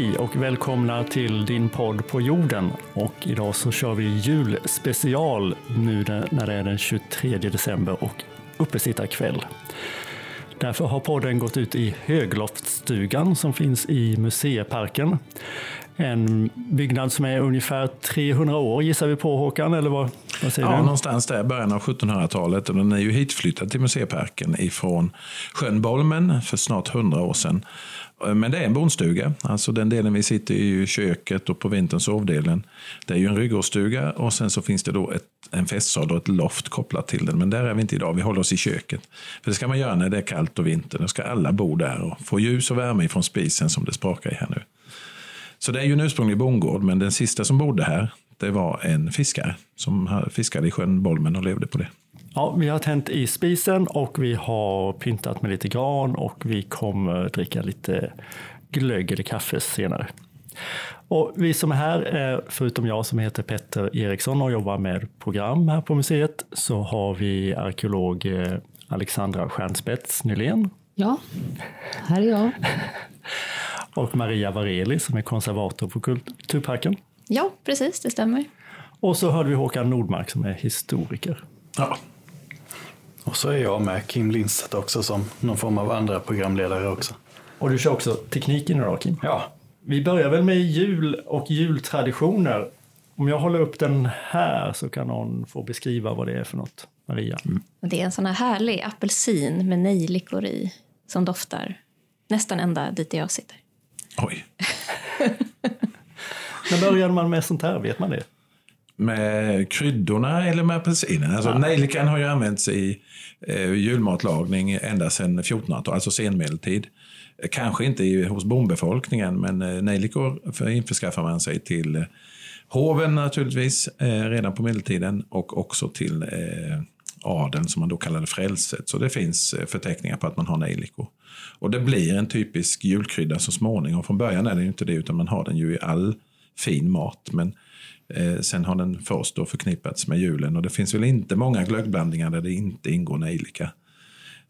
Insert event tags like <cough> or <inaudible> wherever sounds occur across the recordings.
Hej och välkomna till din podd på jorden. Och idag så kör vi julspecial nu när det är den 23 december och uppesittarkväll. Därför har podden gått ut i Högloftsstugan som finns i museiparken. En byggnad som är ungefär 300 år gissar vi på Håkan, eller vad, vad säger ja, du? någonstans där, början av 1700-talet. Och den är ju hitflyttad till museiparken ifrån sjön Bolmen för snart 100 år sedan. Eh, men det är en bondstuga, alltså den delen vi sitter i köket och på vintern sovdelen. Det är ju en ryggårdsstuga och sen så finns det då ett, en festsal och ett loft kopplat till den. Men där är vi inte idag, vi håller oss i köket. För det ska man göra när det är kallt och vinter, då ska alla bo där och få ljus och värme från spisen som det sprakar i här nu. Så det är ju en ursprunglig bondgård, men den sista som bodde här, det var en fiskare som fiskade i sjön Bolmen och levde på det. Ja, vi har tänt i spisen och vi har pyntat med lite gran och vi kommer dricka lite glögg eller kaffe senare. Och vi som är här, är, förutom jag som heter Petter Eriksson och jobbar med program här på museet, så har vi arkeolog eh, Alexandra Stjärnspets Nylén. Ja, här är jag. <laughs> och Maria Vareli som är konservator på Kulturparken. Ja, precis, det stämmer. Och så hörde vi Håkan Nordmark som är historiker. Ja. Och så är jag med Kim Lindstedt också som någon form av andra programledare också. Och du kör också tekniken idag Kim? Ja. Vi börjar väl med jul och jultraditioner. Om jag håller upp den här så kan någon få beskriva vad det är för något. Maria? Mm. Det är en sån här härlig apelsin med nejlikor i som doftar nästan ända dit jag sitter. Oj. <laughs> När började man med sånt här? Vet man det? Med kryddorna eller med apelsinen? Alltså, ja. Nejlikan har ju använts i eh, julmatlagning ända sedan 1400-talet, alltså senmedeltid. Kanske inte i, hos bondbefolkningen, men eh, nejlikor införskaffar man sig till eh, hoven naturligtvis eh, redan på medeltiden och också till eh, adeln som man då kallade frälset. Så det finns eh, förteckningar på att man har nejlikor. Och det blir en typisk julkrydda så småningom. Från början är det inte det, utan man har den ju i all fin mat. Men eh, sen har den först då förknippats med julen. Och det finns väl inte många glöggblandningar där det inte ingår nejlika.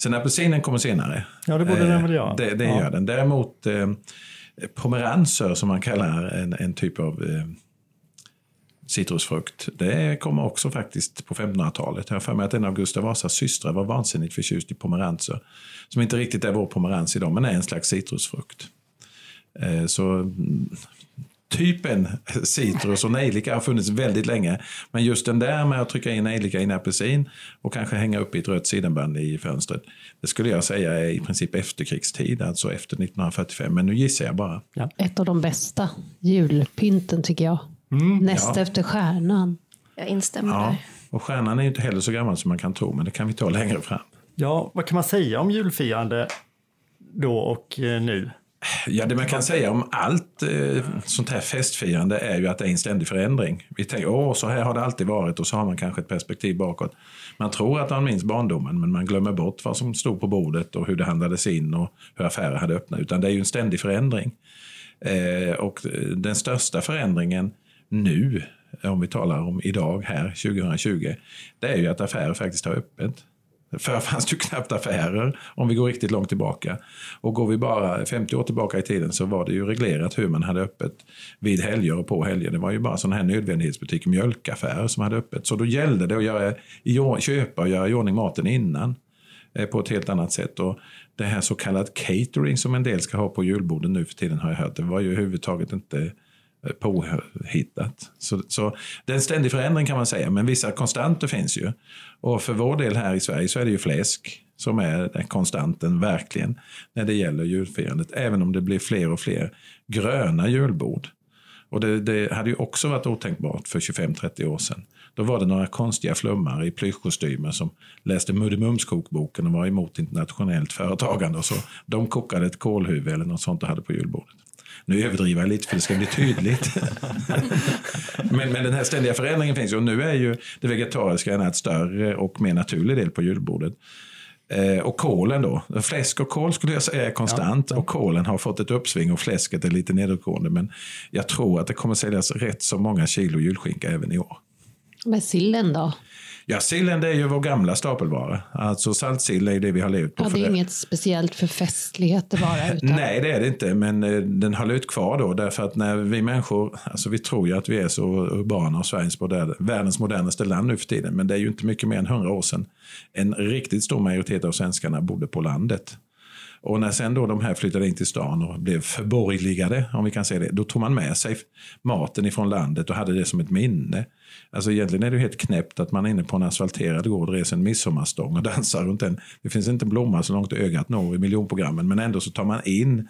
Sen apelsinen kommer senare. Ja, det borde eh, den väl göra. Det, det ja. gör den. Däremot eh, pomeranser som man kallar en, en typ av eh, citrusfrukt. Det kommer också faktiskt på 1500-talet. Jag har för mig att en av Gustav Vasas systrar var vansinnigt förtjust i pomeranser. Som inte riktigt är vår pomerans idag, men är en slags citrusfrukt. Eh, så mm, typen citrus och nejlika har funnits väldigt länge. Men just den där med att trycka in nejlika i en apelsin och kanske hänga upp i ett rött sidenband i fönstret. Det skulle jag säga är i princip efterkrigstid, alltså efter 1945. Men nu gissar jag bara. Ja. Ett av de bästa julpynten tycker jag. Mm, Näst ja. efter stjärnan. Jag instämmer ja. där. Och stjärnan är ju inte heller så gammal som man kan tro, men det kan vi ta längre fram. Ja, vad kan man säga om julfirande då och eh, nu? Ja, det man kan säga om allt eh, sånt här festfirande är ju att det är en ständig förändring. Vi tänker, åh, så här har det alltid varit och så har man kanske ett perspektiv bakåt. Man tror att man minns barndomen, men man glömmer bort vad som stod på bordet och hur det handlades in och hur affärer hade öppnat. Utan det är ju en ständig förändring. Eh, och eh, den största förändringen nu, om vi talar om idag, här 2020, det är ju att affärer faktiskt har öppet. Förr fanns det ju knappt affärer om vi går riktigt långt tillbaka. Och går vi bara 50 år tillbaka i tiden så var det ju reglerat hur man hade öppet vid helger och på helger. Det var ju bara sådana här nödvändighetsbutiker, mjölkaffärer som hade öppet. Så då gällde det att göra, köpa och göra i ordning maten innan eh, på ett helt annat sätt. Och det här så kallat catering som en del ska ha på julborden nu för tiden har jag hört, det var ju överhuvudtaget inte Eh, påhittat. Så, så det är en ständig förändring kan man säga, men vissa konstanter finns ju. Och för vår del här i Sverige så är det ju fläsk som är den konstanten verkligen när det gäller julfirandet, även om det blir fler och fler gröna julbord. Och det, det hade ju också varit otänkbart för 25-30 år sedan. Då var det några konstiga flummar i plyschkostymer som läste Muddemums-kokboken och var emot internationellt företagande. Och så. De kokade ett kålhuvud eller något sånt och hade på julbordet. Nu överdriver jag lite för det ska bli tydligt. <laughs> men, men den här ständiga förändringen finns ju och nu är ju det vegetariska en allt större och mer naturlig del på julbordet. Eh, och kålen då, fläsk och kål skulle jag säga är konstant ja, ja. och kålen har fått ett uppsving och fläsket är lite nedåtgående. Men jag tror att det kommer säljas rätt så många kilo julskinka även i år. Men sillen då? Ja, sillen det är ju vår gamla stapelvara. Alltså saltsill är ju det vi har levt på. Ja, det är inget speciellt för festligheter bara. <laughs> Utan... Nej, det är det inte, men eh, den har ut kvar då därför att när vi människor, alltså vi tror ju att vi är så urbana och Sveriges moderna, världens modernaste land nu för tiden, men det är ju inte mycket mer än hundra år sedan en riktigt stor majoritet av svenskarna bodde på landet. Och när sen då de här flyttade in till stan och blev förborgerligade, om vi kan säga det, då tog man med sig maten ifrån landet och hade det som ett minne. Alltså egentligen är det ju helt knäppt att man är inne på en asfalterad gård reser en midsommarstång och <laughs> dansar runt den. Det finns inte en blomma så långt ögat når i miljonprogrammen, men ändå så tar man in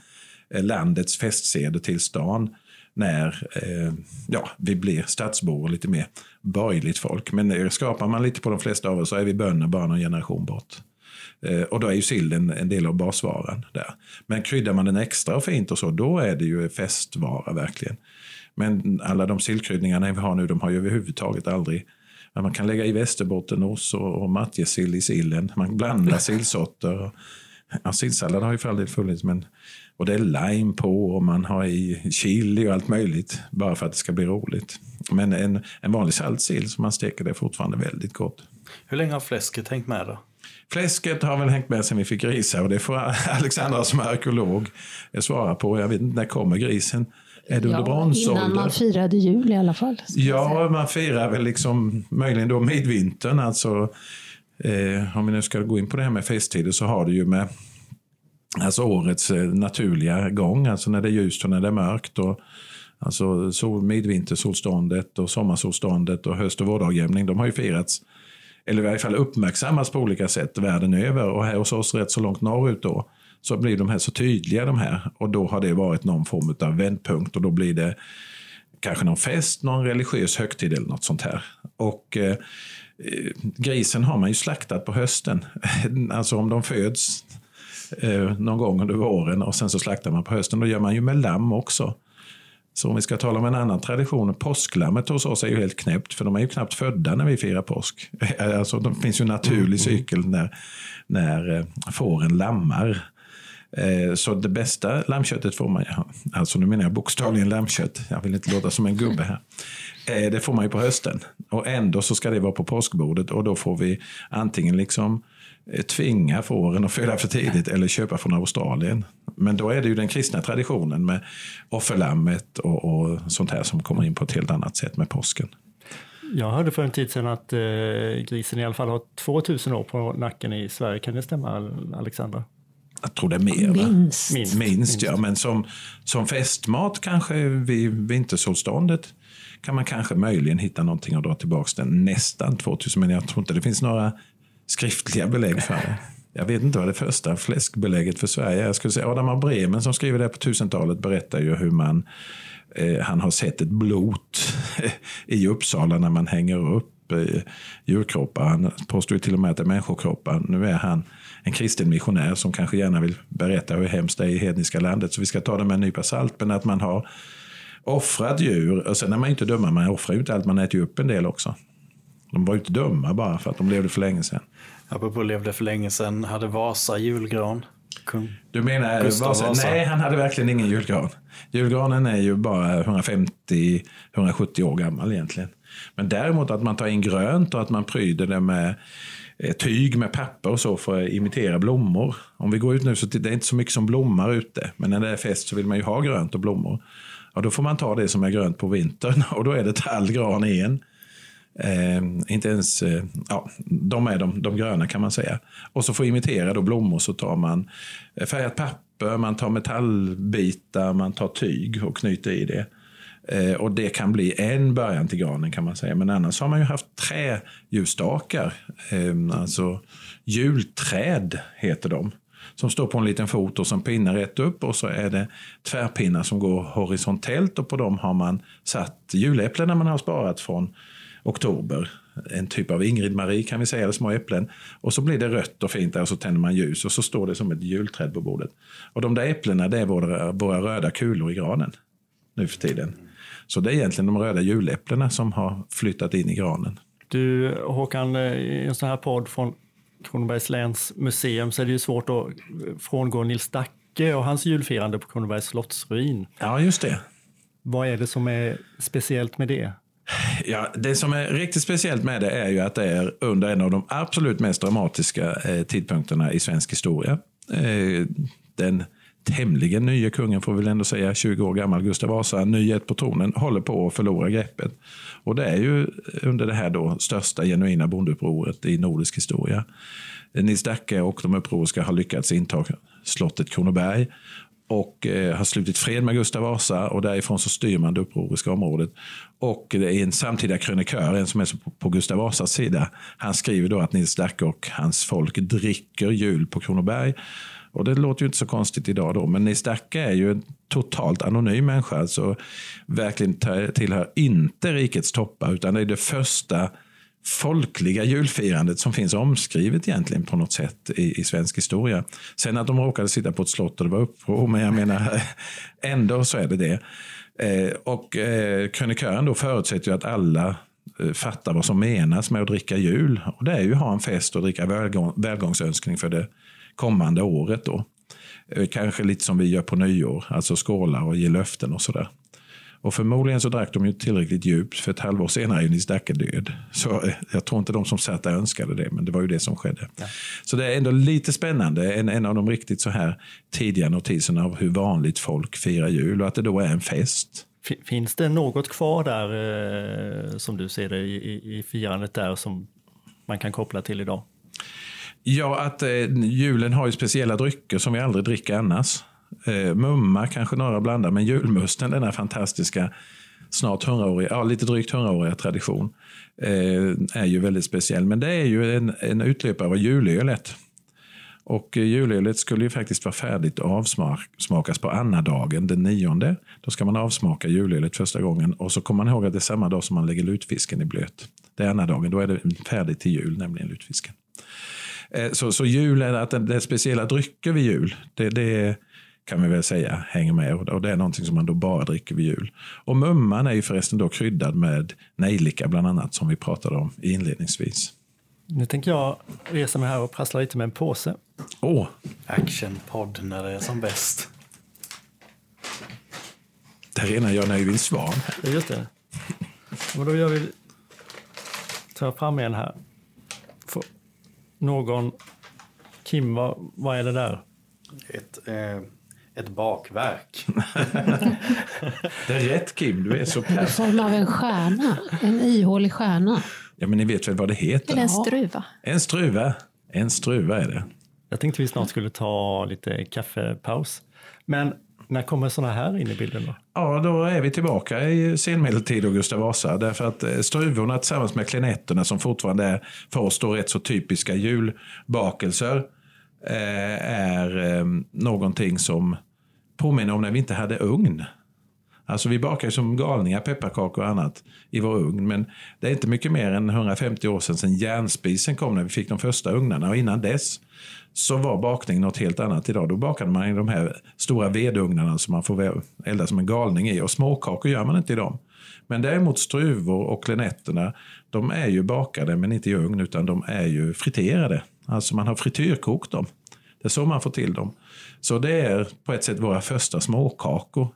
eh, landets festseder till stan när eh, ja, vi blir stadsbor och lite mer borgerligt folk. Men eh, skapar man lite på de flesta av oss så är vi bönder bara någon generation bort. Eh, och då är ju sillen en del av basvaran där. Men kryddar man den extra och fint och så, då är det ju festvara verkligen. Men alla de sillkryddningarna vi har nu, de har ju överhuvudtaget aldrig men man kan lägga i västerbottenost och, och matjessill i sillen. Man blandar <laughs> sillsorter. Ja, sillsallad har ju för all del funnits, men och det är lime på och man har i chili och allt möjligt bara för att det ska bli roligt. Men en, en vanlig saltsill som man steker det är fortfarande väldigt gott. Hur länge har fläsket hängt med då? Fläsket har väl hängt med sen vi fick grisar och det får Alexandra som är arkeolog svara på. Jag vet inte, när kommer grisen? Är det under Ja, bronsåldern? innan man firade jul i alla fall. Ja, man firar väl liksom möjligen då midvintern. Alltså, eh, om vi nu ska gå in på det här med festtider så har det ju med alltså årets eh, naturliga gång, alltså när det är ljust och när det är mörkt. Och, alltså sol, midvintersolståndet och sommarsolståndet och höst och vårdagjämning, de har ju firats, eller i varje fall uppmärksammas på olika sätt världen över. Och här hos oss rätt så långt norrut då, så blir de här så tydliga de här. Och då har det varit någon form av vändpunkt och då blir det kanske någon fest, någon religiös högtid eller något sånt här. Och eh, eh, grisen har man ju slaktat på hösten. <laughs> alltså om de föds eh, någon gång under våren och sen så slaktar man på hösten. Då gör man ju med lamm också. Så om vi ska tala om en annan tradition, påsklammet hos oss är ju helt knäppt för de är ju knappt födda när vi firar påsk. <laughs> Alltså, det finns ju en naturlig cykel när, när eh, fåren lammar. Eh, Så det bästa lammköttet får man, ja, alltså nu menar jag bokstavligen lammkött, jag vill inte låta som en gubbe här. Eh, Det får man ju på hösten och ändå så ska det vara på påskbordet och då får vi antingen liksom tvinga fåren att föda för tidigt eller köpa från Australien. Men då är det ju den kristna traditionen med offerlammet och, och sånt här som kommer in på ett helt annat sätt med påsken. Jag hörde för en tid sedan att eh, grisen i alla fall har 2000 år på nacken i Sverige. Kan det stämma, Alexandra? Jag tror det är mer. Minst. Minst. Minst, ja. Men som, som festmat kanske vid vintersolståndet kan man kanske möjligen hitta någonting och dra tillbaka den nästan 2000. Men jag tror inte det finns några skriftliga belägg för det. Jag vet inte vad det första fläskbelägget för Sverige är. Jag skulle säga Adam av Bremen som skriver det på 1000-talet berättar ju hur man eh, han har sett ett blot <laughs> i Uppsala när man hänger upp eh, djurkroppar. Han påstår ju till och med att det är människokroppar. Nu är han en kristen missionär som kanske gärna vill berätta hur hemskt det är i hedniska landet. Så vi ska ta det med en nypa salt. Men att man har offrat djur. Och sen är man ju inte dumma. Man offrar ju inte allt. Man äter ju upp en del också. De var ju inte dumma bara för att de levde för länge sedan. Apropå levde för länge sedan, hade Vasa julgran. Kung. Du menar Gustav Vasa? Vasa. Nej, han hade verkligen ingen julgran. Julgranen är ju bara 150-170 år gammal egentligen. Men däremot att man tar in grönt och att man pryder det med eh, tyg med papper och så för att imitera blommor. Om vi går ut nu så det är inte så mycket som blommar ute. Men när det är fest så vill man ju ha grönt och blommor. Ja, då får man ta det som är grönt på vintern <laughs> och då är det tall, gran, en. Eh, inte ens, eh, ja, de är de, de gröna kan man säga. Och så för att imitera då blommor så tar man eh, färgat papper, man tar metallbitar, man tar tyg och knyter i det. Eh, och det kan bli en början till granen kan man säga. Men annars har man ju haft träljusstakar. Eh, alltså julträd heter de. Som står på en liten fot och som pinnar rätt upp och så är det tvärpinnar som går horisontellt och på dem har man satt juläpplen när man har sparat från oktober. En typ av Ingrid Marie kan vi säga, eller små äpplen. Och så blir det rött och fint där och så tänder man ljus och så står det som ett julträd på bordet. Och de där äpplena det är våra, våra röda kulor i granen nu för tiden. Så det är egentligen de röda juläpplena som har flyttat in i granen. Du Håkan, i en sån här podd från Kronobergs läns museum så är det ju svårt att frångå Nils Dacke och hans julfirande på Kronobergs slottsruin. Ja, just det. Vad är det som är speciellt med det? Ja, det som är riktigt speciellt med det är ju att det är under en av de absolut mest dramatiska eh, tidpunkterna i svensk historia. Eh, den tämligen nya kungen, får vi väl ändå säga, 20 år gammal, Gustav Vasa, nyhet på tronen, håller på att förlora greppet. Och det är ju under det här då största genuina bondeupproret i nordisk historia. Nils Dacke och de upproriska har lyckats inta slottet Kronoberg och eh, har slutit fred med Gustav Vasa och därifrån så styr man det upproriska området. Och det är en samtida krönikör, en som är på Gustav Vasas sida. Han skriver då att Nils Dacke och hans folk dricker jul på Kronoberg. Och det låter ju inte så konstigt idag då, men Nils Dacke är ju en totalt anonym människa. Alltså verkligen tillhör inte rikets toppar, utan det är det första folkliga julfirandet som finns omskrivet egentligen på något sätt i, i svensk historia. Sen att de råkade sitta på ett slott och det var uppror, men jag menar <laughs> ändå så är det det. Eh, och eh, krönikören då förutsätter ju att alla eh, fattar vad som menas med att dricka jul. Och det är ju att ha en fest och dricka välgång, välgångsönskning för det kommande året. Då. Eh, kanske lite som vi gör på nyår, alltså skåla och ge löften och sådär. Och förmodligen så drack de ju tillräckligt djupt, för ett halvår senare är Nils Dacke död. Så jag tror inte de som satt där önskade det, men det var ju det som skedde. Ja. Så det är ändå lite spännande, en, en av de riktigt så här tidiga notiserna av hur vanligt folk firar jul och att det då är en fest. Finns det något kvar där, eh, som du ser det, i, i firandet där som man kan koppla till idag? Ja, att eh, julen har ju speciella drycker som vi aldrig dricker annars. Eh, mumma kanske några blandar, men julmusten, den här fantastiska snart hundraåriga, ja, lite drygt hundraåriga tradition, eh, är ju väldigt speciell. Men det är ju en, en utlöpare av julölet. Och eh, julölet skulle ju faktiskt vara färdigt att avsmakas på annadagen den nionde. Då ska man avsmaka julölet första gången och så kommer man ihåg att det är samma dag som man lägger lutfisken i blöt. Det är annadagen, då är det färdigt till jul, nämligen lutfisken. Eh, så, så jul, är att det är speciella drycker vid jul, det, det kan vi väl säga hänger med. Och det är någonting som man då bara dricker vid jul. Och mumman är ju förresten då kryddad med nejlika bland annat, som vi pratade om inledningsvis. Nu tänker jag resa mig här och prassla lite med en påse. Åh! Oh. Actionpodd när det är som bäst. Det är rena Jan Öjvind Svan. Just det. Och då gör vi... tar fram en här. Får någon... Kim, vad, vad är det där? Ett, eh, ett bakverk. <laughs> det är rätt Kim, du är så I form av en stjärna, en ihålig stjärna. Ja, men ni vet väl vad det heter? Eller en struva. En struva. En struva är det. Jag tänkte vi snart skulle ta lite kaffepaus. Men när kommer sådana här in i bilden då? Ja, då är vi tillbaka i senmedeltid och Gustav Vasa. Därför att eh, struvorna tillsammans med klenetterna som fortfarande är för oss då rätt så typiska julbakelser eh, är eh, någonting som påminner om när vi inte hade ugn. Alltså vi bakar som galningar pepparkakor och annat i vår ugn. Men det är inte mycket mer än 150 år sedan, sedan järnspisen kom när vi fick de första ugnarna. Och innan dess så var bakning något helt annat idag. Då bakade man i de här stora vedugnarna som man får elda som en galning i. Och småkakor gör man inte i dem. Men däremot struvor och klenetterna, de är ju bakade men inte i ugn utan de är ju friterade. Alltså man har frityrkokt dem. Det är så man får till dem. Så det är på ett sätt våra första småkakor.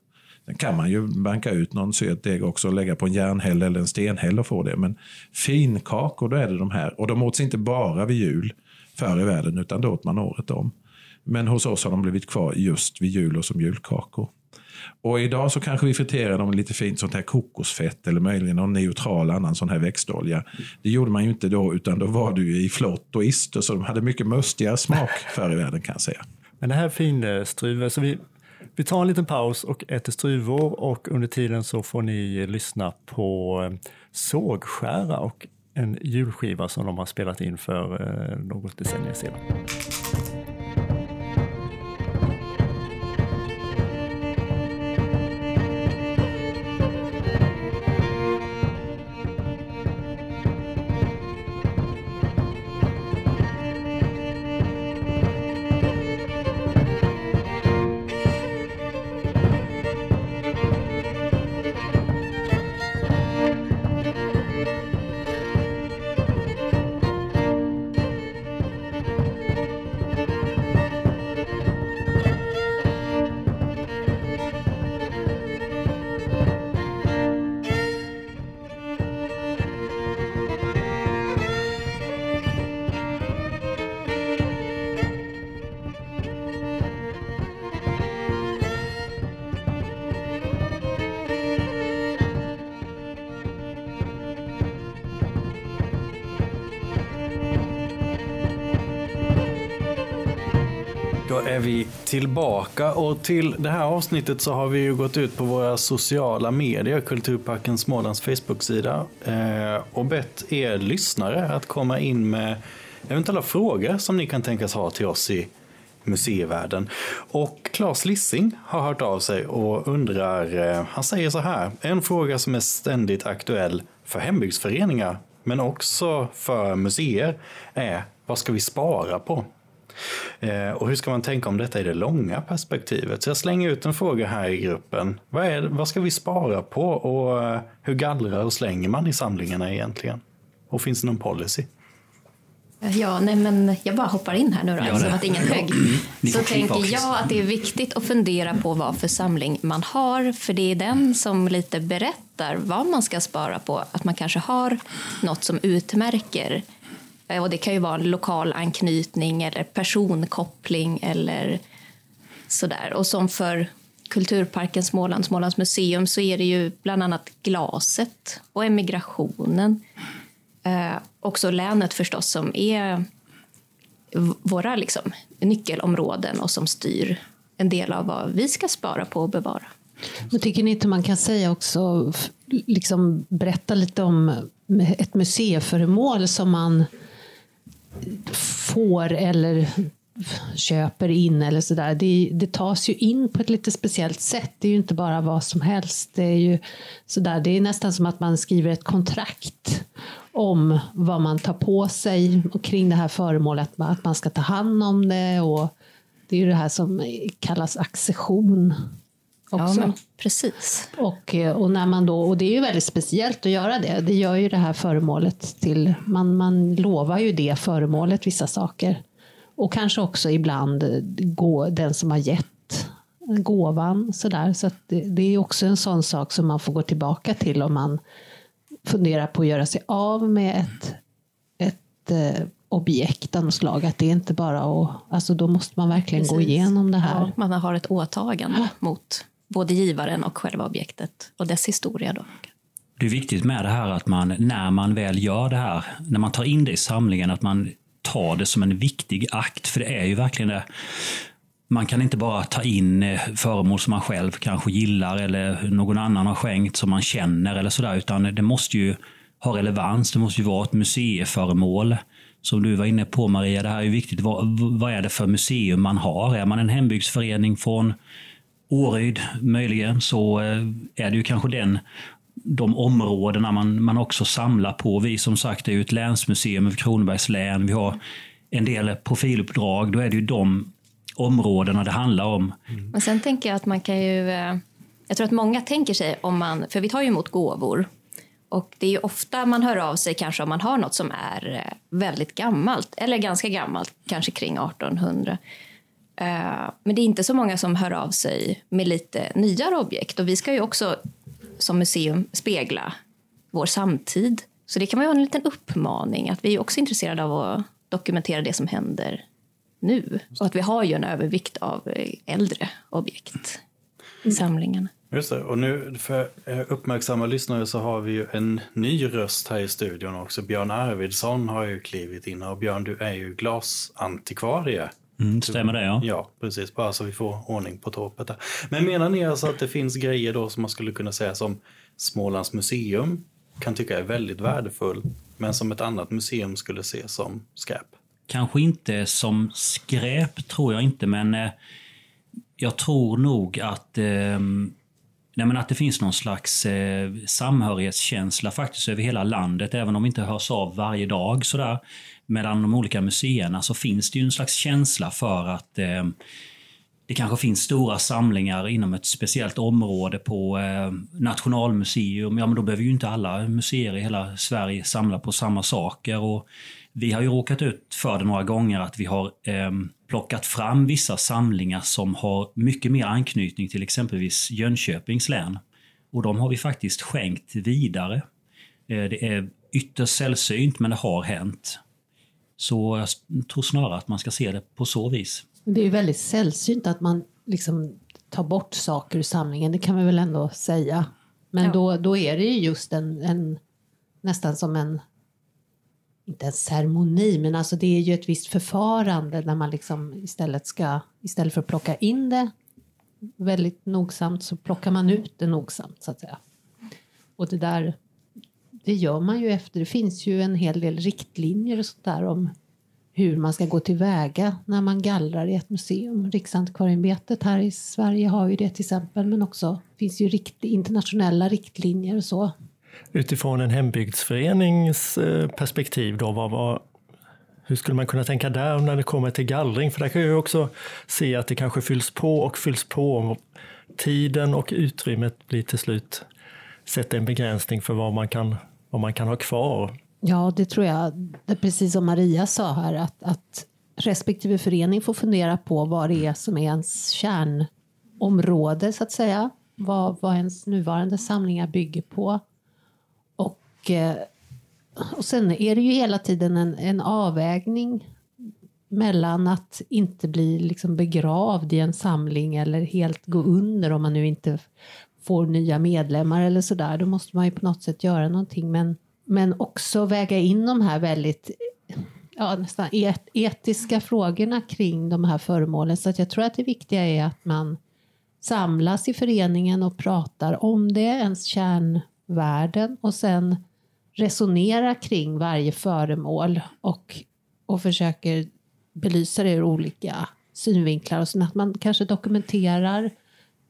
Sen kan man ju banka ut någon söt deg också och lägga på en järnhäll eller en stenhäll och få det. Men finkakor, då är det de här. Och de åts inte bara vid jul förr i världen, utan då åt man året om. Men hos oss har de blivit kvar just vid jul och som julkakor. Och idag så kanske vi friterar dem lite fint sånt här kokosfett eller möjligen någon neutral annan sån här växtolja. Det gjorde man ju inte då, utan då var ju i flott och ister, så de hade mycket mustigare smak <laughs> förr i världen kan jag säga. Men det här är finstruvor, eh, så vi, vi tar en liten paus och äter struvor och under tiden så får ni eh, lyssna på eh, Sågskära och en julskiva som de har spelat in för något decennium sedan. Är vi tillbaka och till det här avsnittet så har vi ju gått ut på våra sociala medier, Kulturparken Smålands Facebook-sida eh, och bett er lyssnare att komma in med eventuella frågor som ni kan tänkas ha till oss i museivärlden. Och Claes Lissing har hört av sig och undrar, eh, han säger så här, en fråga som är ständigt aktuell för hembygdsföreningar men också för museer är vad ska vi spara på? Eh, och hur ska man tänka om detta i det långa perspektivet? Så jag slänger ut en fråga här i gruppen. Vad, är, vad ska vi spara på och eh, hur gallrar och slänger man i samlingarna egentligen? Och finns det någon policy? Ja, nej men jag bara hoppar in här nu då, eftersom att ingen högg. Ni Så tänker jag att det är viktigt att fundera på vad för samling man har, för det är den som lite berättar vad man ska spara på. Att man kanske har något som utmärker. Eh, och det kan ju vara lokal anknytning eller personkoppling eller sådär. Och som för Kulturparken Småland, Smålands museum så är det ju bland annat glaset och emigrationen. Eh, också länet förstås som är våra liksom, nyckelområden och som styr en del av vad vi ska spara på och bevara. Men tycker ni inte man kan säga också, liksom berätta lite om ett museiföremål som man får eller köper in eller sådär. Det, det tas ju in på ett lite speciellt sätt. Det är ju inte bara vad som helst. Det är ju sådär. Det är nästan som att man skriver ett kontrakt om vad man tar på sig och kring det här föremålet. Att man ska ta hand om det och det är ju det här som kallas accession. Ja, Också. men precis. Och, eh, och, när man då, och det är ju väldigt speciellt att göra det. Det gör ju det här föremålet till, man, man lovar ju det föremålet vissa saker. Och kanske också ibland gå, den som har gett gåvan. Sådär. Så att det, det är också en sån sak som man får gå tillbaka till om man funderar på att göra sig av med ett, ett eh, objekt av något slag. Att det är inte bara att, alltså då måste man verkligen gå Precis. igenom det här. Ja, man har ett åtagande mot både givaren och själva objektet och dess historia. Då. Det är viktigt med det här att man, när man väl gör det här, när man tar in det i samlingen, att man tar det som en viktig akt. För det är ju verkligen det. Man kan inte bara ta in eh, föremål som man själv kanske gillar eller någon annan har skänkt som man känner eller sådär, utan det måste ju ha relevans. Det måste ju vara ett museiföremål. Som du var inne på Maria, det här är ju viktigt. Vad, vad är det för museum man har? Är man en hembygdsförening från Åryd möjligen så eh, är det ju kanske den, de områdena man, man också samlar på. Vi som sagt är ju ett länsmuseum för Kronobergs län. Vi har en del profiluppdrag. Då är det ju de områdena det handlar om. Men sen tänker jag att man kan ju... Eh, jag tror att många tänker sig om man... För vi tar ju emot gåvor. Och det är ju ofta man hör av sig kanske om man har något som är eh, väldigt gammalt. Eller ganska gammalt, kanske kring 1800. Eh, Men det är inte så många som hör av sig med lite nyare objekt. Och vi ska ju också som museum spegla vår samtid. Så det kan vara en liten uppmaning att vi är också intresserade av att dokumentera det som händer nu. Och att vi har ju en övervikt av äldre objekt i samlingen. Just det, och nu för uppmärksamma lyssnare så har vi ju en ny röst här i studion också. Björn Arvidsson har ju klivit in och Björn du är ju glasantikvarie. Mm, stämmer det ja. Ja, precis. Bara så vi får ordning på torpet där. Men menar ni alltså att det finns grejer då som man skulle kunna säga som Smålands museum kan tycka är väldigt värdefull, men som ett annat museum skulle se som skräp? Kanske inte som skräp, tror jag inte, men eh, jag tror nog att, eh, nej, men att det finns någon slags eh, samhörighetskänsla faktiskt över hela landet, även om vi inte hörs av varje dag sådär. Mellan de olika museerna så finns det ju en slags känsla för att eh, det kanske finns stora samlingar inom ett speciellt område på eh, Nationalmuseum. Ja, men då behöver ju inte alla museer i hela Sverige samla på samma saker. Och vi har ju råkat ut för det några gånger att vi har eh, plockat fram vissa samlingar som har mycket mer anknytning till exempelvis Jönköpings län. Och de har vi faktiskt skänkt vidare. Eh, det är ytterst sällsynt, men det har hänt. Så jag tror snarare att man ska se det på så vis. Det är ju väldigt sällsynt att man liksom tar bort saker ur samlingen, det kan vi väl ändå säga. Men Ja. då, då är det ju just en, en nästan som en inte en ceremoni, men alltså det är ju ett visst förfarande där man liksom istället ska, istället för att plocka in det väldigt nogsamt så plockar man ut det nogsamt så att säga. Och det där, det gör man ju efter, det finns ju en hel del riktlinjer och sånt där om hur man ska gå tillväga när man gallrar i ett museum. Riksantikvarieämbetet här i Sverige har ju det till exempel, men också finns ju rikt, internationella riktlinjer och så. Utifrån en hembygdsförenings eh, perspektiv, då, vad, vad, hur skulle man kunna tänka där när det kommer till gallring? För där kan jag också se att det kanske fylls på och fylls på. Tiden och utrymmet blir till slut sätter en begränsning för vad man kan, vad man kan ha kvar. Ja, det tror jag. Det precis som Maria sa här, att, att respektive förening får fundera på vad det är som är ens kärnområde, så att säga. Vad, vad ens nuvarande samlingar bygger på. Och, eh, och sen är det ju hela tiden en, en avvägning mellan att inte bli liksom begravd i en samling eller helt gå under om man nu inte får nya medlemmar eller sådär. Då måste man ju på något sätt göra någonting. Men men också väga in de här väldigt ja, nästan et etiska frågorna kring de här föremålen. Så att jag tror att det viktiga är att man samlas i föreningen och pratar om det, ens kärnvärden och sen resonera kring varje föremål och, och försöker belysa det ur olika synvinklar och sen att man kanske dokumenterar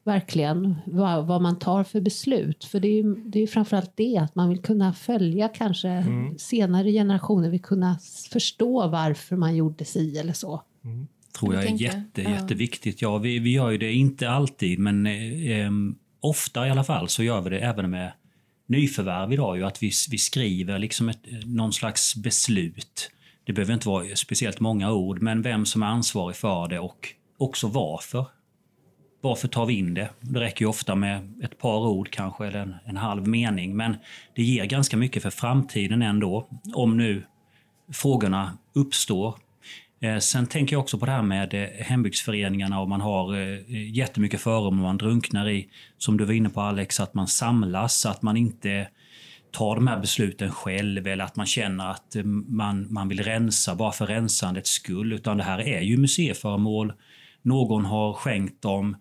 verkligen vad, vad, man tar för beslut. För det är ju det är framförallt det, att man vill kunna följa kanske mm. senare generationer, vill kunna förstå varför man gjorde si eller så. Mm. tror jag är jätte, ja. jätteviktigt. Ja, vi, vi gör ju det inte alltid, men eh, ofta i alla fall så gör vi det även med nyförvärv idag. Ju, att vi, vi skriver liksom ett, någon slags beslut. Det behöver inte vara speciellt många ord, men vem som är ansvarig för det och också varför. Varför tar vi in det? Det räcker ju ofta med ett par ord kanske, eller en, en halv mening. Men det ger ganska mycket för framtiden ändå, om nu frågorna uppstår. Eh, sen tänker jag också på det här med eh, hembygdsföreningarna och man har eh, jättemycket föremål man drunknar i. Som du var inne på Alex, att man samlas, att man inte tar de här besluten själv eller att man känner att eh, man, man vill rensa bara för rensandets skull. Utan det här är ju museiföremål. Någon har skänkt dem.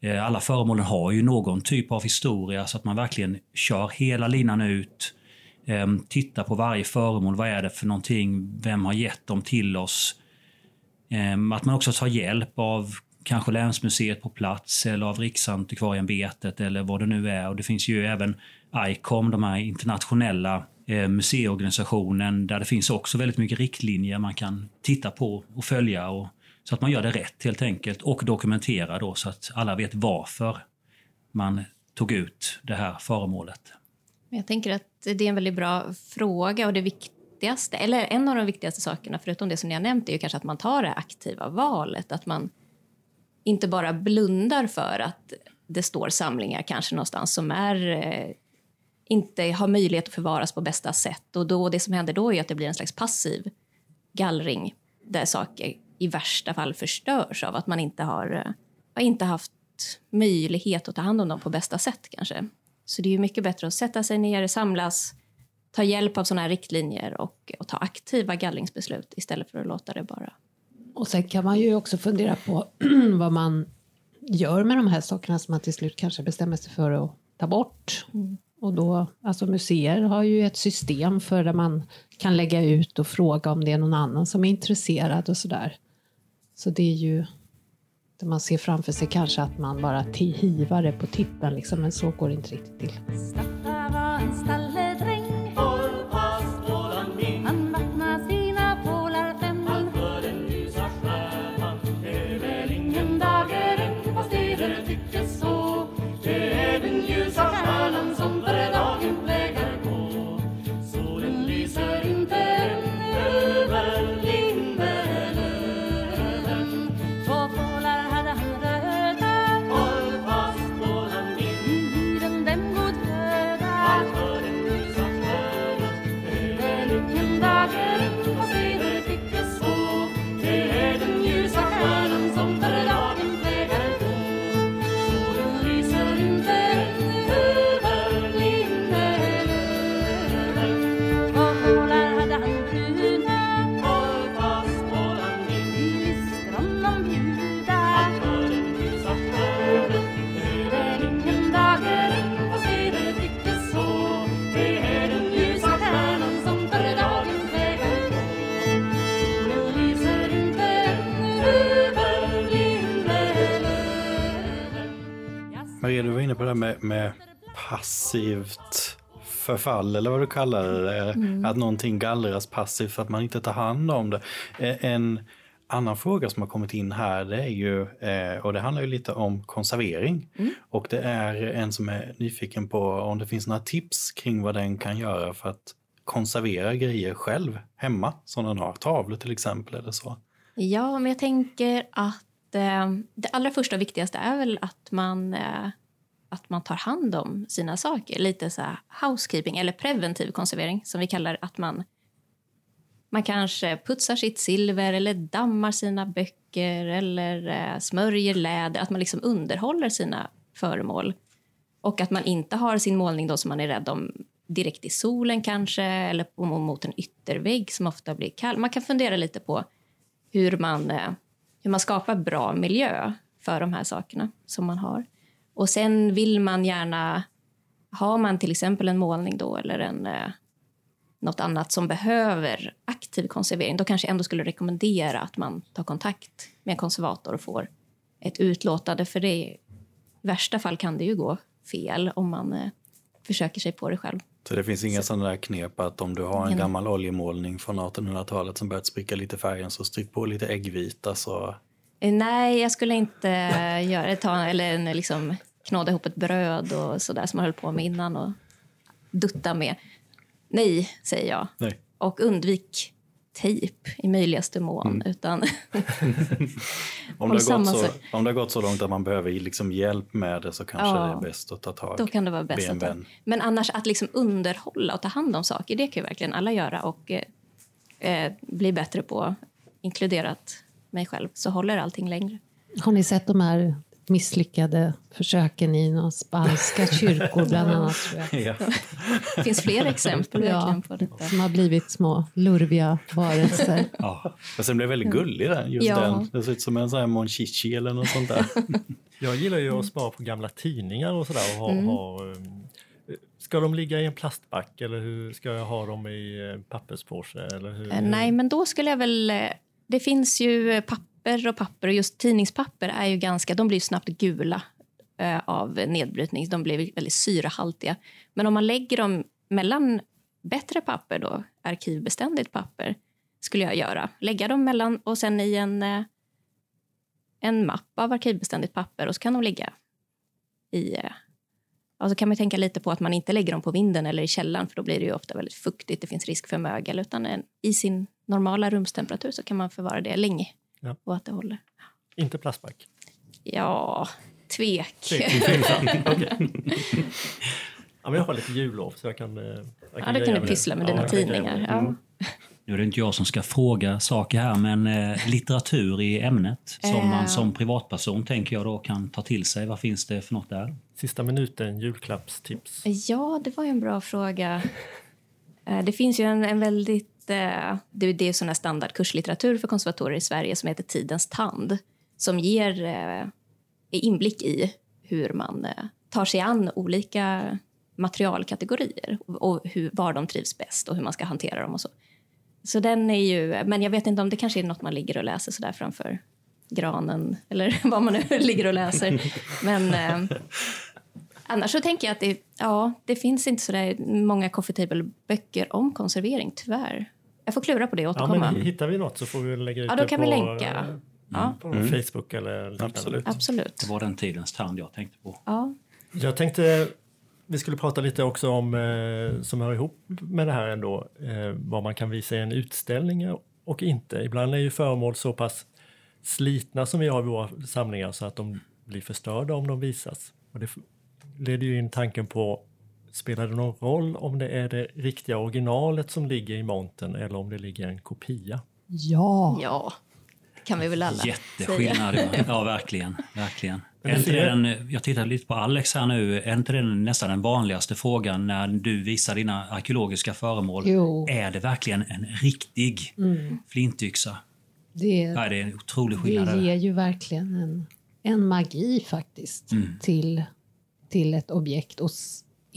Eh, alla föremålen har ju någon typ av historia så att man verkligen kör hela linan ut. Titta tittar på varje föremål. Vad är det för någonting? Vem har gett dem till oss? Ehm, att man också tar hjälp av kanske länsmuseet på plats eller av Riksantikvarieämbetet eller vad det nu är. Och det finns ju även ICOM, de här internationella eh, museiorganisationen där det finns också väldigt mycket riktlinjer man kan titta på och följa och så att man gör det rätt helt enkelt och dokumenterar då så att alla vet varför man tog ut det här föremålet. Jag tänker att det är en väldigt bra fråga och det viktigaste, eller en av de viktigaste sakerna förutom det som ni har nämnt är ju kanske att man tar det aktiva valet. Att man inte bara blundar för att det står samlingar kanske någonstans som är eh, inte har möjlighet att förvaras på bästa sätt. Och då, det som händer då är att det blir en slags passiv gallring där saker i värsta fall förstörs av att man inte har, har inte haft möjlighet att ta hand om dem på bästa sätt kanske. Så det är mycket bättre att sätta sig ner, samlas, ta hjälp av sådana här riktlinjer och, och ta aktiva gallringsbeslut istället för att låta det bara... Och sen kan man ju också fundera på <clears throat> vad man gör med de här sakerna som man till slut kanske bestämmer sig för att ta bort. Mm. Och då, alltså museer har ju ett system för där man kan lägga ut och fråga om det är någon annan som är intresserad och sådär. Så det är ju det man ser framför sig kanske att man bara hivar det på tippen liksom, men så går det inte riktigt till. Med, passivt förfall eller vad du kallar det. Mm. Att någonting gallras passivt för att man inte tar hand om det. Eh, en annan fråga som har kommit in här det är ju, eh, och det handlar ju lite om konservering. Mm. Och det är en som är nyfiken på om det finns några tips kring vad den kan göra för att konservera grejer själv hemma som den har. Tavlor till exempel eller så. Ja, men jag tänker att eh, det allra första och viktigaste är väl att man att man tar hand om sina saker. Lite så housekeeping eller preventiv konservering som vi kallar att man man kanske putsar sitt silver eller dammar sina böcker eller eh, smörjer läder. Att man liksom underhåller sina föremål. Och att man inte har sin målning då som man är rädd om direkt i solen kanske eller mot en yttervägg som ofta blir kall. Man kan fundera lite på hur man, eh, hur man skapar bra miljö för de här sakerna som man har. Och sen vill man gärna, har man till exempel en målning då eller en, eh, något annat som behöver aktiv konservering, då kanske jag ändå skulle rekommendera att man tar kontakt med en konservator och får ett utlåtande. För det, i värsta fall kan det ju gå fel om man eh, försöker sig på det själv. Så det finns inga sådana där knep att om du har en gammal oljemålning från 1800-talet som börjat spricka lite färgen så stryk på lite äggvita så... Eh, nej, jag skulle inte <laughs> göra ta eller liksom knåda ihop ett bröd och sådär som man höll på med innan och dutta med. Nej, säger jag. Nej. Och undvik tejp i möjligaste mån. Mm. Utan <laughs> om, det så, om det har gått så långt att man behöver liksom hjälp med det så kanske ja, det är bäst att ta tag Då kan det vara bäst att ta. Men annars att liksom underhålla och ta hand om saker, det kan ju verkligen alla göra och eh, eh bli bättre på, inkluderat mig själv, så håller allting längre. Har ni sett de här misslyckade försöken i några spanska kyrkor bland annat. Tror jag. Ja. Det finns fler exempel ja, på detta. Som har blivit små lurviga varelser. Ja. Men sen blev väldigt gullig den, just ja. den. Det ser ut som en sån här monchichi eller något sånt där. <laughs> Jag gillar ju att spara på gamla tidningar och sådär. Och ha, mm. ha, um, ska de ligga i en plastback eller hur ska jag ha dem i papperspåse? Eller hur? Eh, nej, men då skulle jag väl... Eh, det finns ju papper papper och papper och just tidningspapper är ju ganska, de blir snabbt gula eh, av nedbrytning. De blir väldigt syrahaltiga. Men om man lägger dem mellan bättre papper, då, arkivbeständigt papper, skulle jag göra. Lägga dem mellan och sen i en, eh, en mapp av arkivbeständigt papper och så kan de ligga i eh, och så kan man tänka lite på att man inte lägger dem på vinden eller i källaren för då blir det ju ofta väldigt fuktigt, det finns risk för mögel. Utan en, i sin normala rumstemperatur så kan man förvara det länge ja. och att det håller. Inte plastback? Ja, tvek. tvek. <laughs> okay. ja, jag har lite jullov så jag kan... Eh, jag kan ja, det kan du pyssla med dina tidningar. Ja. Mm. Nu är det inte jag som ska fråga saker här, men eh, litteratur i ämnet som man eh. som privatperson tänker jag då kan ta till sig. Vad finns det för något där? Sista minuten, julklappstips. Ja, det var en bra fråga. Det finns ju en, en väldigt det är det sån standardkurslitteratur för konservatorer i Sverige som heter Tidens tand som ger eh, inblick i hur man eh, tar sig an olika materialkategorier och hur, var de trivs bäst och hur man ska hantera dem och så. Så den är ju, men jag vet inte om det kanske är något man ligger och läser så där framför granen eller <laughs> vad man nu ligger och läser. Men eh, annars så tänker jag att det, ja, det finns inte så där många coffee table-böcker om konservering, tyvärr. Jag får klura på det och återkomma. Ja, men hittar vi något så får vi lägga ut ja, då det kan på, vi länka. Ja. på mm. Facebook eller Absolut. Absolut. Det var den tidens tand jag tänkte på. Ja. Jag tänkte vi skulle prata lite också om, eh, som hör ihop med det här ändå, eh, vad man kan visa i en utställning och inte. Ibland är ju föremål så pass slitna som vi har i våra samlingar så att de blir förstörda om de visas. Och det leder ju in tanken på Spelar det någon roll om det är det riktiga originalet som ligger i montern eller om det ligger en kopia? Ja. Ja, det kan vi väl alla Jätteskillnad. Säga. <laughs> Ja, verkligen. verkligen. Den, jag tittar lite på Alex här nu. Är inte den nästan den vanligaste frågan när du visar dina arkeologiska föremål? Jo. Är det verkligen en riktig mm. flintyxa? Det, ja, det är en otrolig skillnad. Det ger ju verkligen en, en magi faktiskt mm. till, till ett objekt. Och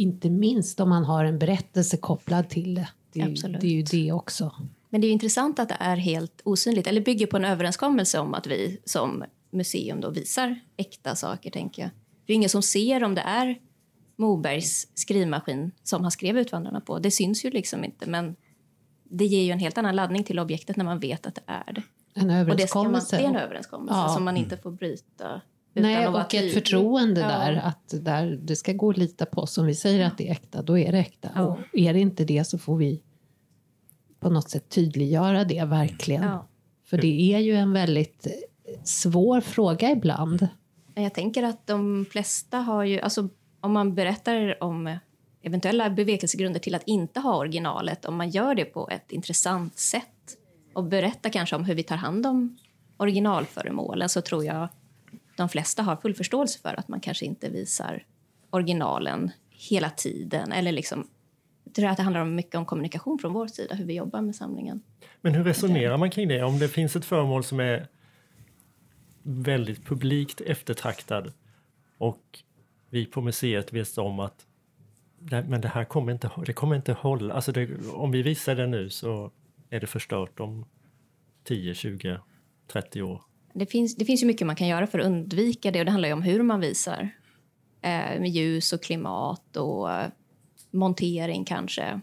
inte minst om man har en berättelse kopplad till det. Det, Absolut. det är ju det också. Men det är intressant att det är helt osynligt, eller bygger på en överenskommelse om att vi som museum då visar äkta saker, tänker jag. Det är ingen som ser om det är Mobergs skrivmaskin som han skrev Utvandrarna på. Det syns ju liksom inte, men det ger ju en helt annan laddning till objektet när man vet att det är det. En Och det, man, överenskommelse. det är en överenskommelse Ja. som man inte får bryta. Nej, och ett förtroende Ja. där. Att där, det ska gå att lita på oss. Om vi säger att det är äkta, då är det äkta. Ja. Och är det inte det så får vi på något sätt tydliggöra det verkligen. Ja. För det är ju en väldigt svår fråga ibland. Jag tänker att de flesta har ju... Alltså, om man berättar om eventuella bevekelsegrunder till att inte ha originalet, om man gör det på ett intressant sätt och berättar kanske om hur vi tar hand om originalföremålen så tror jag de flesta har full förståelse för att man kanske inte visar originalen hela tiden. Eller liksom, jag tror att det handlar om mycket om kommunikation från vår sida, hur vi jobbar med samlingen. Men hur resonerar man kring det? Om det finns ett föremål som är väldigt publikt eftertraktad och vi på museet vet om att men det här kommer inte, det kommer inte hålla. Alltså det, om vi visar det nu så är det förstört om 10, 20, 30 år. Det finns, det finns ju mycket man kan göra för att undvika det och det handlar ju om hur man visar. Eh, med ljus och klimat och eh, montering kanske.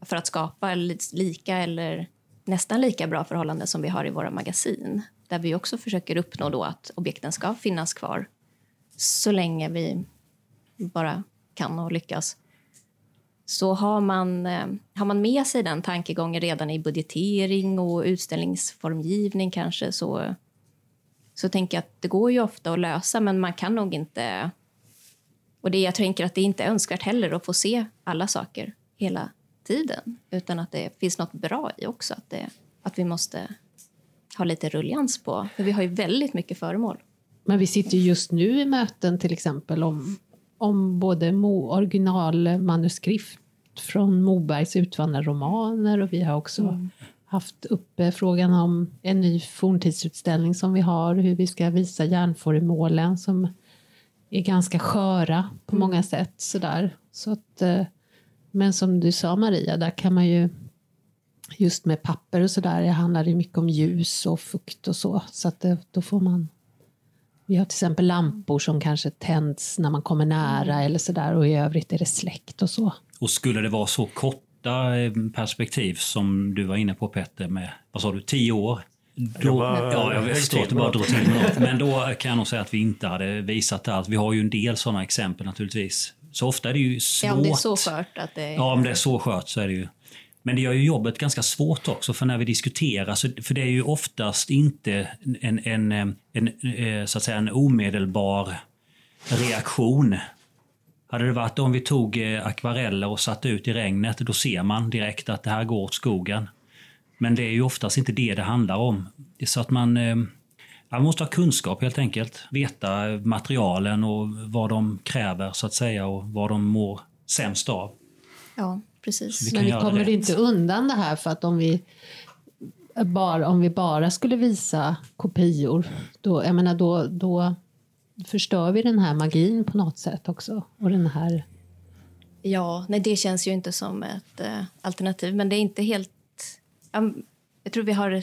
För att skapa lika eller nästan lika bra förhållanden som vi har i våra magasin. Där vi också försöker uppnå då att objekten ska finnas kvar så länge vi bara kan och lyckas. Så har man, eh, har man med sig den tankegången redan i budgetering och utställningsformgivning kanske så så tänker jag att det går ju ofta att lösa, men man kan nog inte... Och det, jag tänker att det inte är önskvärt heller att få se alla saker hela tiden, utan att det finns något bra i också, att, det, att vi måste ha lite rullians på. För vi har ju väldigt mycket föremål. Men vi sitter ju just nu i möten till exempel om, om både mo, originalmanuskript från Mobergs utvandrarromaner och vi har också haft uppe frågan om en ny forntidsutställning som vi har, hur vi ska visa järnföremålen som är ganska sköra på många sätt. Sådär. Så att, eh, men som du sa Maria, där kan man ju just med papper och sådär, det handlar det mycket om ljus och fukt och så. Så att det, då får man vi har till exempel lampor som kanske tänds när man kommer nära eller sådär och i övrigt är det släckt och så. Och skulle det vara så korta eh, perspektiv som du var inne på Petter med, vad sa du, tio år? Då, var- ja, jag förstår att du bara drog till med något. <laughs> Men då kan jag nog säga att vi inte hade visat allt. Vi har ju en del sådana exempel naturligtvis. Så ofta är det ju svårt. Ja, om det är så skört att det... Ja, om det är så skört så är det ju. Men det gör ju jobbet ganska svårt också, för när vi diskuterar, så, för det är ju oftast inte en, en, en, en, eh, så att säga, en omedelbar reaktion. Hade det varit om vi tog eh, akvareller och satte ut i regnet, då ser man direkt att det här går åt skogen. Men det är ju oftast inte det det handlar om. Det är så att man, eh, man måste ha kunskap helt enkelt. Veta materialen och vad de kräver så att säga och vad de mår sämst av. Ja, precis. Vi Men vi kommer rätt. inte undan det här för att om vi bara, om vi bara skulle visa kopior, då, jag menar, då, då förstör vi den här magin på något sätt också. Och den här, Ja, nej, det känns ju inte som ett äh, alternativ. Men det är inte helt... Ja, jag tror vi har...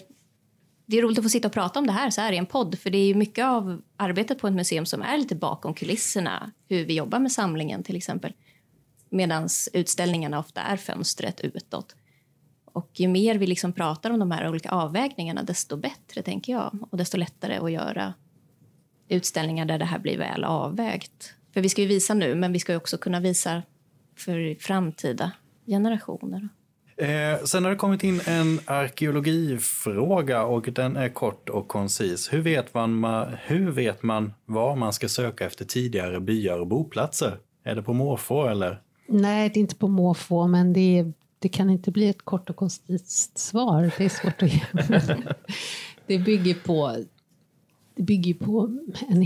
Det är roligt att få sitta och prata om det här så här i en podd. För det är ju mycket av arbetet på ett museum som är lite bakom kulisserna. Hur vi jobbar med samlingen till exempel. Medan utställningarna ofta är fönstret utåt. Och ju mer vi liksom pratar om de här olika avvägningarna, desto bättre, tänker jag. Och desto lättare att göra utställningar där det här blir väl avvägt. För vi ska ju visa nu, men vi ska ju också kunna visa för framtida generationer. Eh, sen har det kommit in en arkeologifråga och den är kort och koncis. Hur vet, man, ma- hur vet man var man ska söka efter tidigare byar och boplatser? Är det på måfå eller? nej, det är inte på måfå, men det, är, det kan inte bli ett kort och koncist svar. Det är svårt att ge. <laughs> det bygger på, det bygger på en,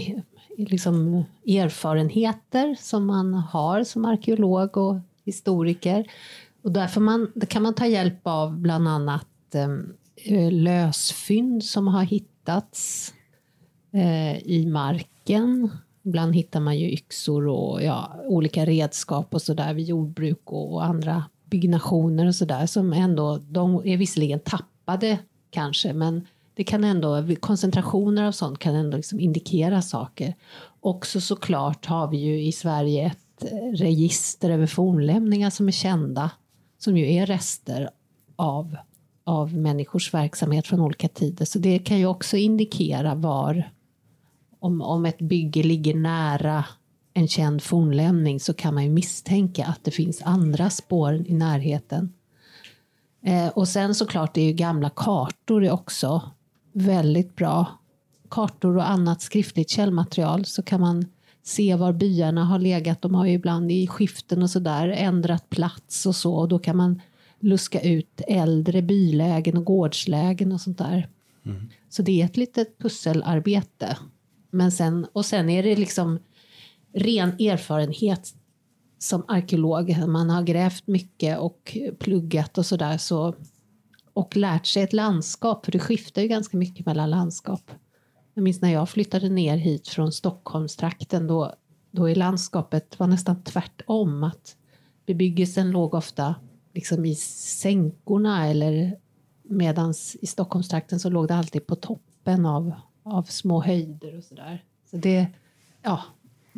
liksom erfarenheter som man har som arkeolog och historiker. Och därför man, kan man ta hjälp av bland annat ehm, eh, lösfynd som har hittats eh, i marken. Ibland hittar man ju yxor och ja, olika redskap och sådär vid jordbruk och, och andra byggnationer och sådär som ändå, de är visserligen tappade kanske, men det kan ändå, koncentrationer av sånt kan ändå liksom indikera saker. Också såklart har vi ju i Sverige ett eh, register över fornlämningar som är kända, som ju är rester av, av människors verksamhet från olika tider. Så det kan ju också indikera var, om, om ett bygge ligger nära en känd fornlämning så kan man ju misstänka att det finns andra spår i närheten. Eh, och sen såklart är ju gamla kartor också väldigt bra. Kartor och annat skriftligt källmaterial så kan man se var byarna har legat. De har ju ibland i skiften och sådär ändrat plats och så och då kan man luska ut äldre bylägen och gårdslägen och sånt där. Mm. Så det är ett litet pusselarbete. Men sen, och sen är det liksom ren erfarenhet som arkeolog. Man har grävt mycket och pluggat och sådär. Så, och lärt sig ett landskap, för det skiftar ju ganska mycket mellan landskap. Jag minns när jag flyttade ner hit från Stockholmstrakten då, då i landskapet var nästan tvärtom. Att bebyggelsen låg ofta liksom i sänkorna eller medans i Stockholmstrakten så låg det alltid på toppen av, av små höjder och sådär. Så det, ja,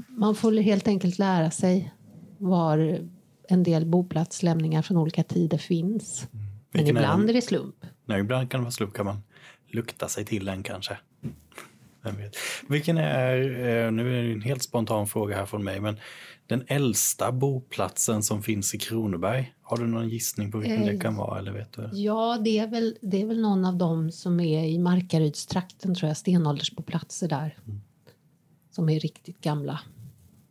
man får helt enkelt lära sig var en del boplatslämningar från olika tider finns. Mm. Men ibland är, är det slump. Nej, ibland kan det vara slump. kan man lukta sig till en kanske. Vem vet. Vilken är, eh, nu är det en helt spontan fråga här från mig, men den äldsta boplatsen som finns i Kronoberg, har du någon gissning på vilken det kan vara? Eller vet du? Ja, det är, väl, det är väl någon av dem som är i Markarydstrakten, tror jag, stenåldersboplatser där. Mm. Som är riktigt gamla.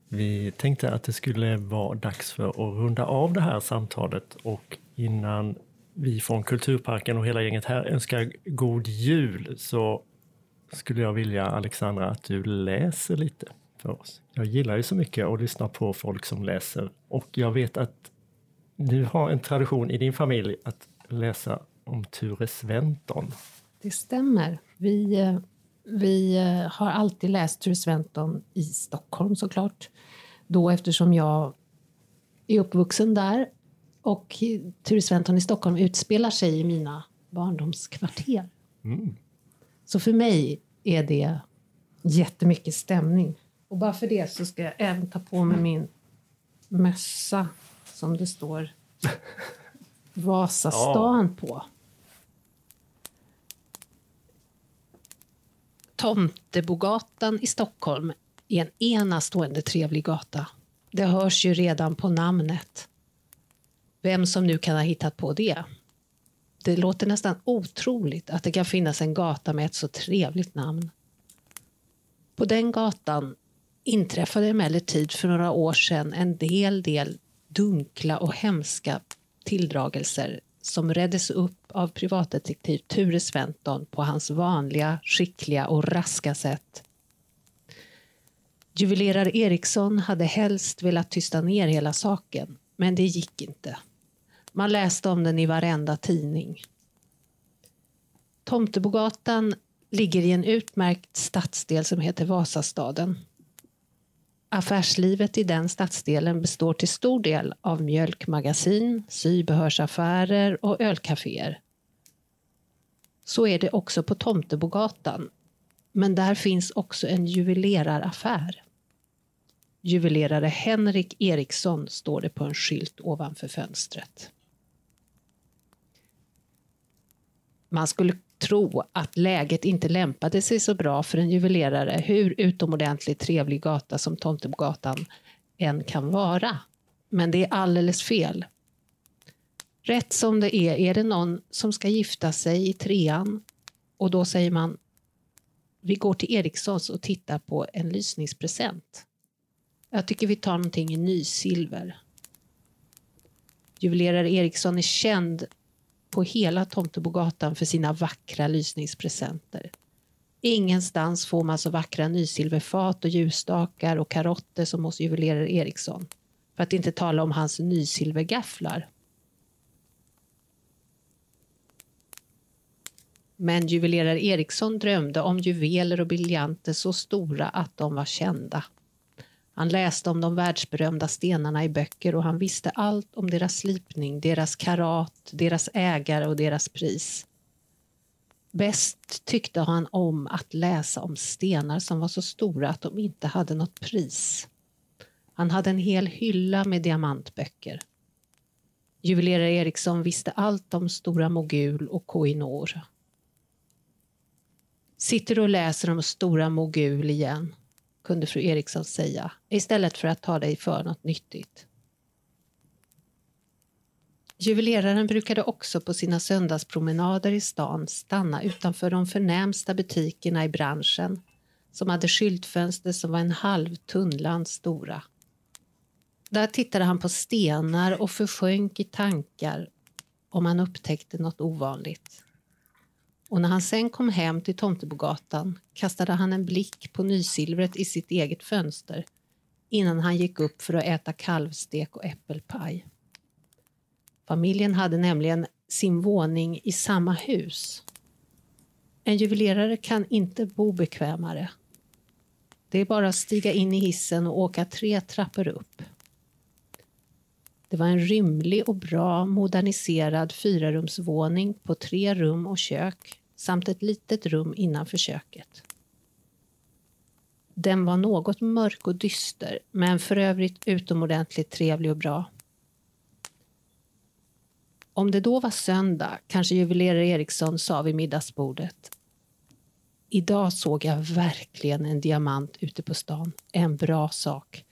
Vi tänkte att det skulle vara dags för att runda av det här samtalet och innan vi från Kulturparken och hela gänget här önskar god jul så skulle jag vilja Alexandra att du läser lite för oss. Jag gillar ju så mycket att lyssna på folk som läser och jag vet att du har en tradition i din familj att läsa om Ture Sventon. Det stämmer. Vi, eh, vi eh, har alltid läst Ture Sventon i Stockholm såklart. Då eftersom jag är uppvuxen där och Ture Sventon i Stockholm utspelar sig i mina barndomskvarter. Mm. Så för mig är det jättemycket stämning. Och bara för det så ska jag även ta på mig min mössa som det står <laughs> Vasastan ja. på. Tomtebogatan i Stockholm är en enastående trevlig gata. Det hörs ju redan på namnet. Vem som nu kan ha hittat på det. Det låter nästan otroligt att det kan finnas en gata med ett så trevligt namn. På den gatan inträffade emellertid för några år sedan en hel del dunkla och hemska tilldragelser som reddes upp av privatdetektiv Ture Sventon på hans vanliga, skickliga och raska sätt. Juvelerare Eriksson hade helst velat tysta ner hela saken, men det gick inte. Man läste om den i varenda tidning. Tomtebogatan ligger i en utmärkt stadsdel som heter Vasastaden. Affärslivet i den stadsdelen består till stor del av mjölkmagasin, sybehörsaffärer och ölcaféer. Så är det också på Tomtebogatan. Men där finns också en juveleraraffär. Juvelerare Henrik Eriksson står det på en skylt ovanför fönstret. Man skulle tro att läget inte lämpade sig så bra för en juvelerare hur utomordentligt trevlig gata som Tomtebogatan än kan vara. Men det är alldeles fel. Rätt som det är, är det någon som ska gifta sig i trean och då säger man vi går till Erikssons och tittar på en lysningspresent. Jag tycker vi tar någonting i nysilver. Juvelerare Eriksson är känd på hela Tomtebogatan för sina vackra lysningspresenter. Ingenstans får man så vackra nysilverfat och ljusstakar och karotter som hos juvelerare Eriksson. För att inte tala om hans nysilvergafflar. Men juvelerare Eriksson drömde om juveler och briljanter så stora att de var kända. Han läste om de världsberömda stenarna i böcker och han visste allt om deras slipning, deras karat, deras ägare och deras pris. Bäst tyckte han om att läsa om stenar som var så stora att de inte hade något pris. Han hade en hel hylla med diamantböcker. Juvelerare Eriksson visste allt om Stora Mogul och Koinor. Sitter och läser om Stora Mogul igen? Kunde fru Eriksson säga istället för att ta dig för något nyttigt. Juveleraren brukade också på sina söndagspromenader i stan stanna utanför de förnämsta butikerna i branschen som hade skyltfönster som var en halv tunnland stora. Där tittade han på stenar och försjönk i tankar om han upptäckte något ovanligt. Och när han sen kom hem till Tomtebogatan kastade han en blick på nysilvret i sitt eget fönster innan han gick upp för att äta kalvstek och äppelpaj. Familjen hade nämligen sin våning i samma hus. En juvelerare kan inte bo bekvämare. Det är bara att stiga in i hissen och åka tre trappor upp. Det var en rymlig och bra moderniserad fyrarumsvåning på tre rum och kök samt ett litet rum innanför köket. Den var något mörk och dyster, men för övrigt utomordentligt trevlig och bra. Om det då var söndag kanske juvelerare Eriksson sa vid middagsbordet. Idag såg jag verkligen en diamant ute på stan. En bra sak.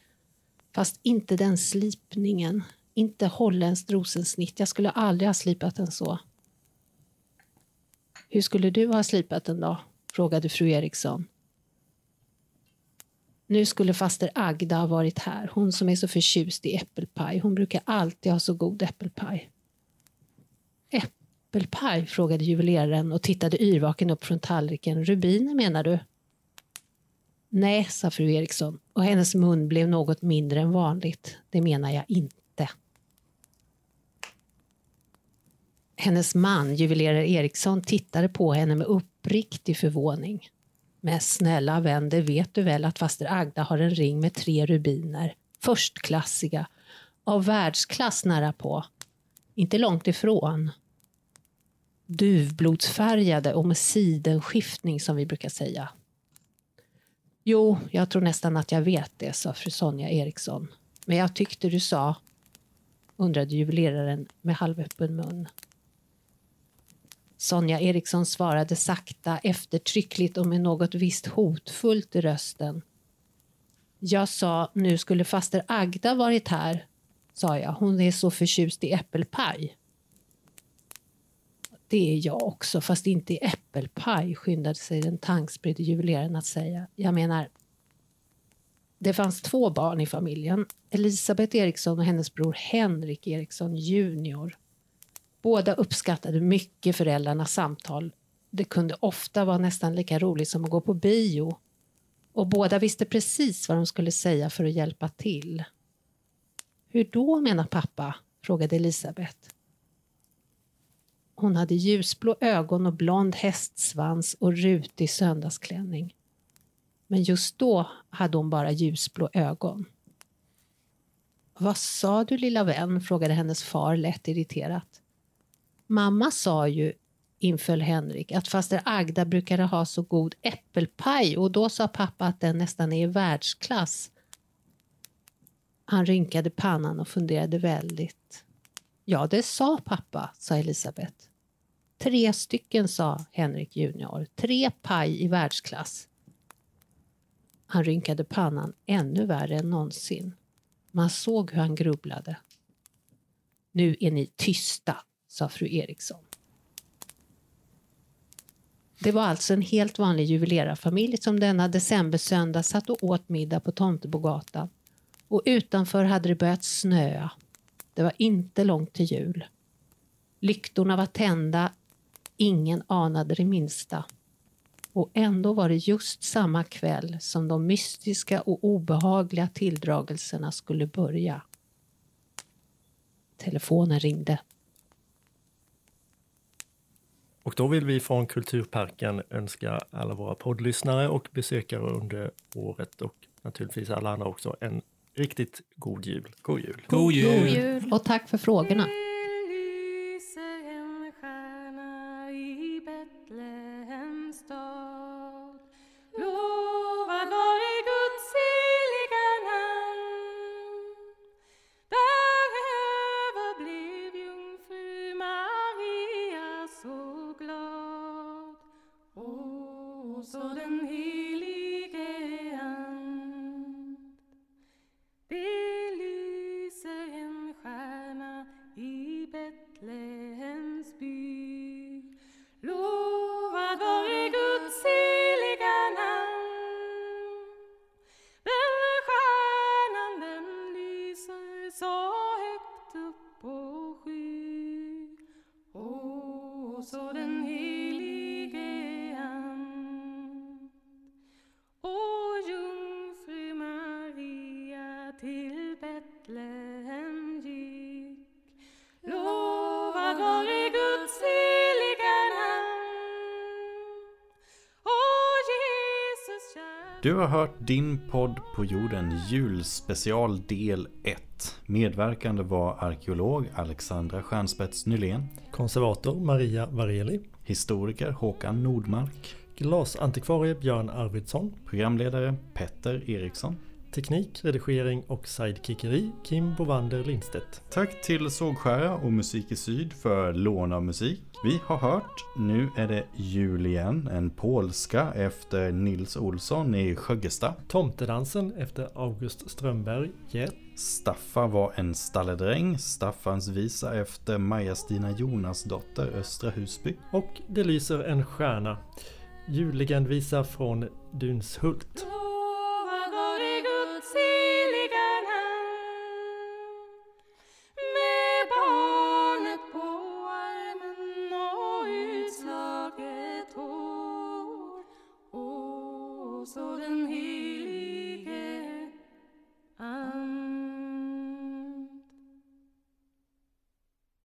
Fast inte den slipningen. Inte holländskt rosensnitt. Jag skulle aldrig ha slipat den så. Hur skulle du ha slipat den då? frågade fru Eriksson. Nu skulle faster Agda ha varit här, hon som är så förtjust i äppelpaj. Hon brukar alltid ha så god äppelpaj. Äppelpaj? frågade juveleraren och tittade yrvaken upp från tallriken. Rubiner menar du? Nej, sa fru Eriksson och hennes mun blev något mindre än vanligt. Det menar jag inte. Hennes man, juvelerare Eriksson, tittade på henne med uppriktig förvåning. Men snälla vän, det vet du väl att faster Agda har en ring med tre rubiner. Förstklassiga. Av världsklass nära på. Inte långt ifrån. Duvblodsfärgade och med sidenskiftning som vi brukar säga. Jo, jag tror nästan att jag vet det, sa fru Sonja Eriksson. Men jag tyckte du sa, undrade juveleraren med halvöppen mun. Sonja Eriksson svarade sakta, eftertryckligt och med något visst hotfullt i rösten. Jag sa, nu skulle faster Agda varit här, sa jag. Hon är så förtjust i äppelpaj. Det är jag också, fast inte i äppelpaj, skyndade sig den tankspridde juveleraren att säga. Jag menar, det fanns två barn i familjen. Elisabeth Eriksson och hennes bror Henrik Eriksson junior. Båda uppskattade mycket föräldrarnas samtal. Det kunde ofta vara nästan lika roligt som att gå på bio. Och båda visste precis vad de skulle säga för att hjälpa till. Hur då, menar pappa? frågade Elisabeth. Hon hade ljusblå ögon och blond hästsvans och rutig söndagsklänning. Men just då hade hon bara ljusblå ögon. Vad sa du lilla vän? frågade hennes far lätt irriterat. Mamma sa ju, inföll Henrik, att faster Agda brukade ha så god äppelpaj och då sa pappa att den nästan är i världsklass. Han rynkade pannan och funderade väldigt. Ja, det sa pappa, sa Elisabeth. Tre stycken, sa Henrik junior. Tre paj i världsklass. Han rynkade pannan ännu värre än någonsin. Man såg hur han grubblade. Nu är ni tysta, sa fru Eriksson. Det var alltså en helt vanlig juvelerarfamilj som denna decembersöndag satt och åt middag på Tomtebogatan. Och utanför hade det börjat snöa. Det var inte långt till jul. Lyktorna var tända. Ingen anade det minsta. Och ändå var det just samma kväll som de mystiska och obehagliga tilldragelserna skulle börja. Telefonen ringde. Och då vill vi från Kulturparken önska alla våra poddlyssnare och besökare under året och naturligtvis alla andra också en riktigt god jul. God jul! God jul! God jul. Och tack för frågorna. Så den helige And. O, jungfru Maria till Betlehem gick. Lovad vare Guds heliga namn. O, Jesus kär Du har hört din podd på jorden julspecial del 1. Medverkande var arkeolog Alexandra Stjernspets Nylén, Konservator Maria Vareli. historiker Håkan Nordmark, Glasantikvarie Björn Arvidsson. programledare Petter Eriksson. Teknik, redigering och sidekickeri Kim Bovander Lindstedt. Tack till Sågskära och Musik i Syd för lån av musik. Vi har hört Nu är det jul igen, en polska efter Nils Olsson i Sjöggesta. Tomtedansen efter August Strömberg, Get. Staffa var en stalledräng, Staffans visa efter Maja-Stina Jonasdotter Östra Husby. Och Det lyser en stjärna. Jullegendvisa från Dunshult.